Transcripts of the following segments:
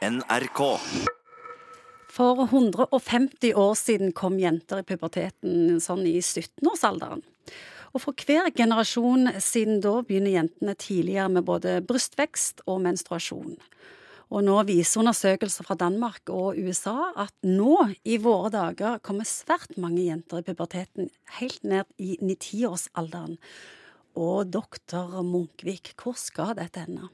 NRK. For 150 år siden kom jenter i puberteten sånn i 17-årsalderen. Og for hver generasjon siden da begynner jentene tidligere med både brystvekst og menstruasjon. Og nå viser undersøkelser fra Danmark og USA at nå i våre dager kommer svært mange jenter i puberteten helt ned i 9-10-årsalderen. Og doktor Munkvik, hvor skal dette ende?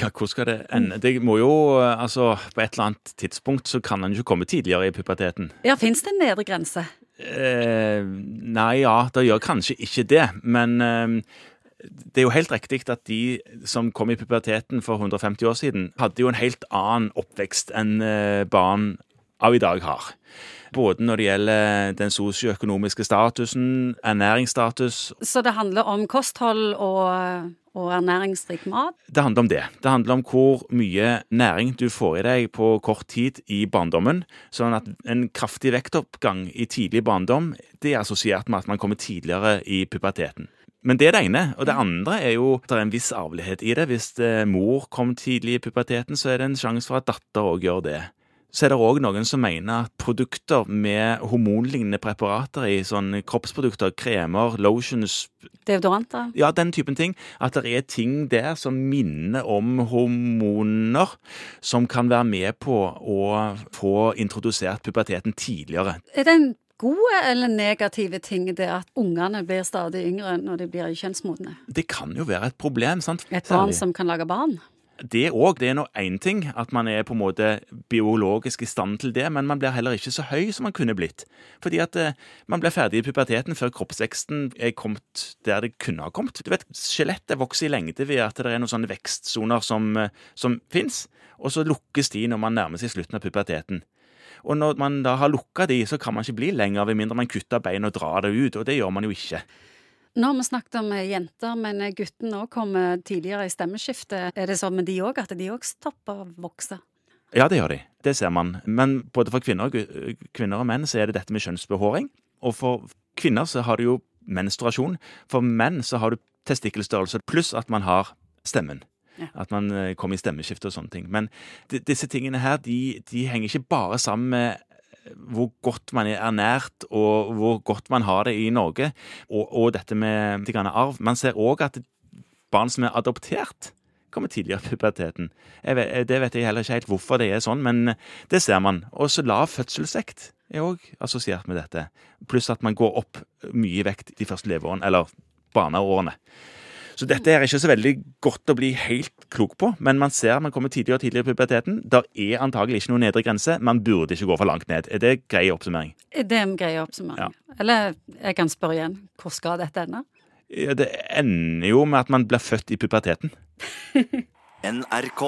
Ja, hvor skal det ende? Det må jo, altså, På et eller annet tidspunkt så kan en ikke komme tidligere i puberteten. Ja, Fins det en nedre grense? Eh, nei, ja, det gjør kanskje ikke det. Men eh, det er jo helt riktig at de som kom i puberteten for 150 år siden, hadde jo en helt annen oppvekst enn eh, barn av i dag har. Både når det gjelder den sosioøkonomiske statusen, ernæringsstatus Så det handler om kosthold og, og ernæringsrik mat? Det handler om det. Det handler om hvor mye næring du får i deg på kort tid i barndommen. Sånn at en kraftig vektoppgang i tidlig barndom det er assosiert med at man kommer tidligere i puberteten. Men det er det ene. Og det andre er jo at det er en viss arvelighet i det. Hvis mor kom tidlig i puberteten, så er det en sjanse for at datter òg gjør det så er det òg noen som mener at produkter med hormonlignende preparater i, sånn kroppsprodukter, kremer, lotions Deodoranter? Ja, den typen ting. At det er ting der som minner om hormoner, som kan være med på å få introdusert puberteten tidligere. Er det en gode eller negative ting det at ungene blir stadig yngre når de blir kjønnsmodne? Det kan jo være et problem, sant? Et barn som kan lage barn? Det òg. Det er nå én ting at man er på en måte biologisk i stand til det, men man blir heller ikke så høy som man kunne blitt. Fordi at eh, man blir ferdig i puberteten før kroppsveksten er kommet der det kunne ha kommet. Du vet, Skjelettet vokser i lengde ved at det er noen sånne vekstsoner som, eh, som fins, og så lukkes de når man nærmer seg slutten av puberteten. Og når man da har lukka de, så kan man ikke bli lenger, ved mindre man kutter bein og drar det ut, og det gjør man jo ikke. Nå har vi snakket om jenter, men guttene òg kommer tidligere i stemmeskiftet. Er det sånn med de òg, at de òg stopper å vokse? Ja, det gjør de. Det ser man. Men både for kvinner, kvinner og menn så er det dette med kjønnsbehåring. Og for kvinner så har du jo menstruasjon. For menn så har du testikkelstørrelse pluss at man har stemmen. Ja. At man kommer i stemmeskifte og sånne ting. Men disse tingene her, de, de henger ikke bare sammen med hvor godt man er ernært, og hvor godt man har det i Norge, og, og dette med arv. Man ser òg at barn som er adoptert, kommer tidligere i puberteten. Vet, det vet jeg heller ikke helt hvorfor det er sånn, men det ser man. Og så lav fødselsvekt er òg assosiert med dette. Pluss at man går opp mye i vekt de første leveårene, eller barneårene. Så dette er ikke så veldig godt å bli helt klok på, men man ser man kommer tidligere og tidligere i puberteten. Der er antagelig ikke noen nedre grense. Man burde ikke gå for langt ned. Er det en grei oppsummering? Det er en grei oppsummering. Ja. Eller jeg kan spørre igjen, hvor skal dette ende? Ja, det ender jo med at man blir født i puberteten. NRK.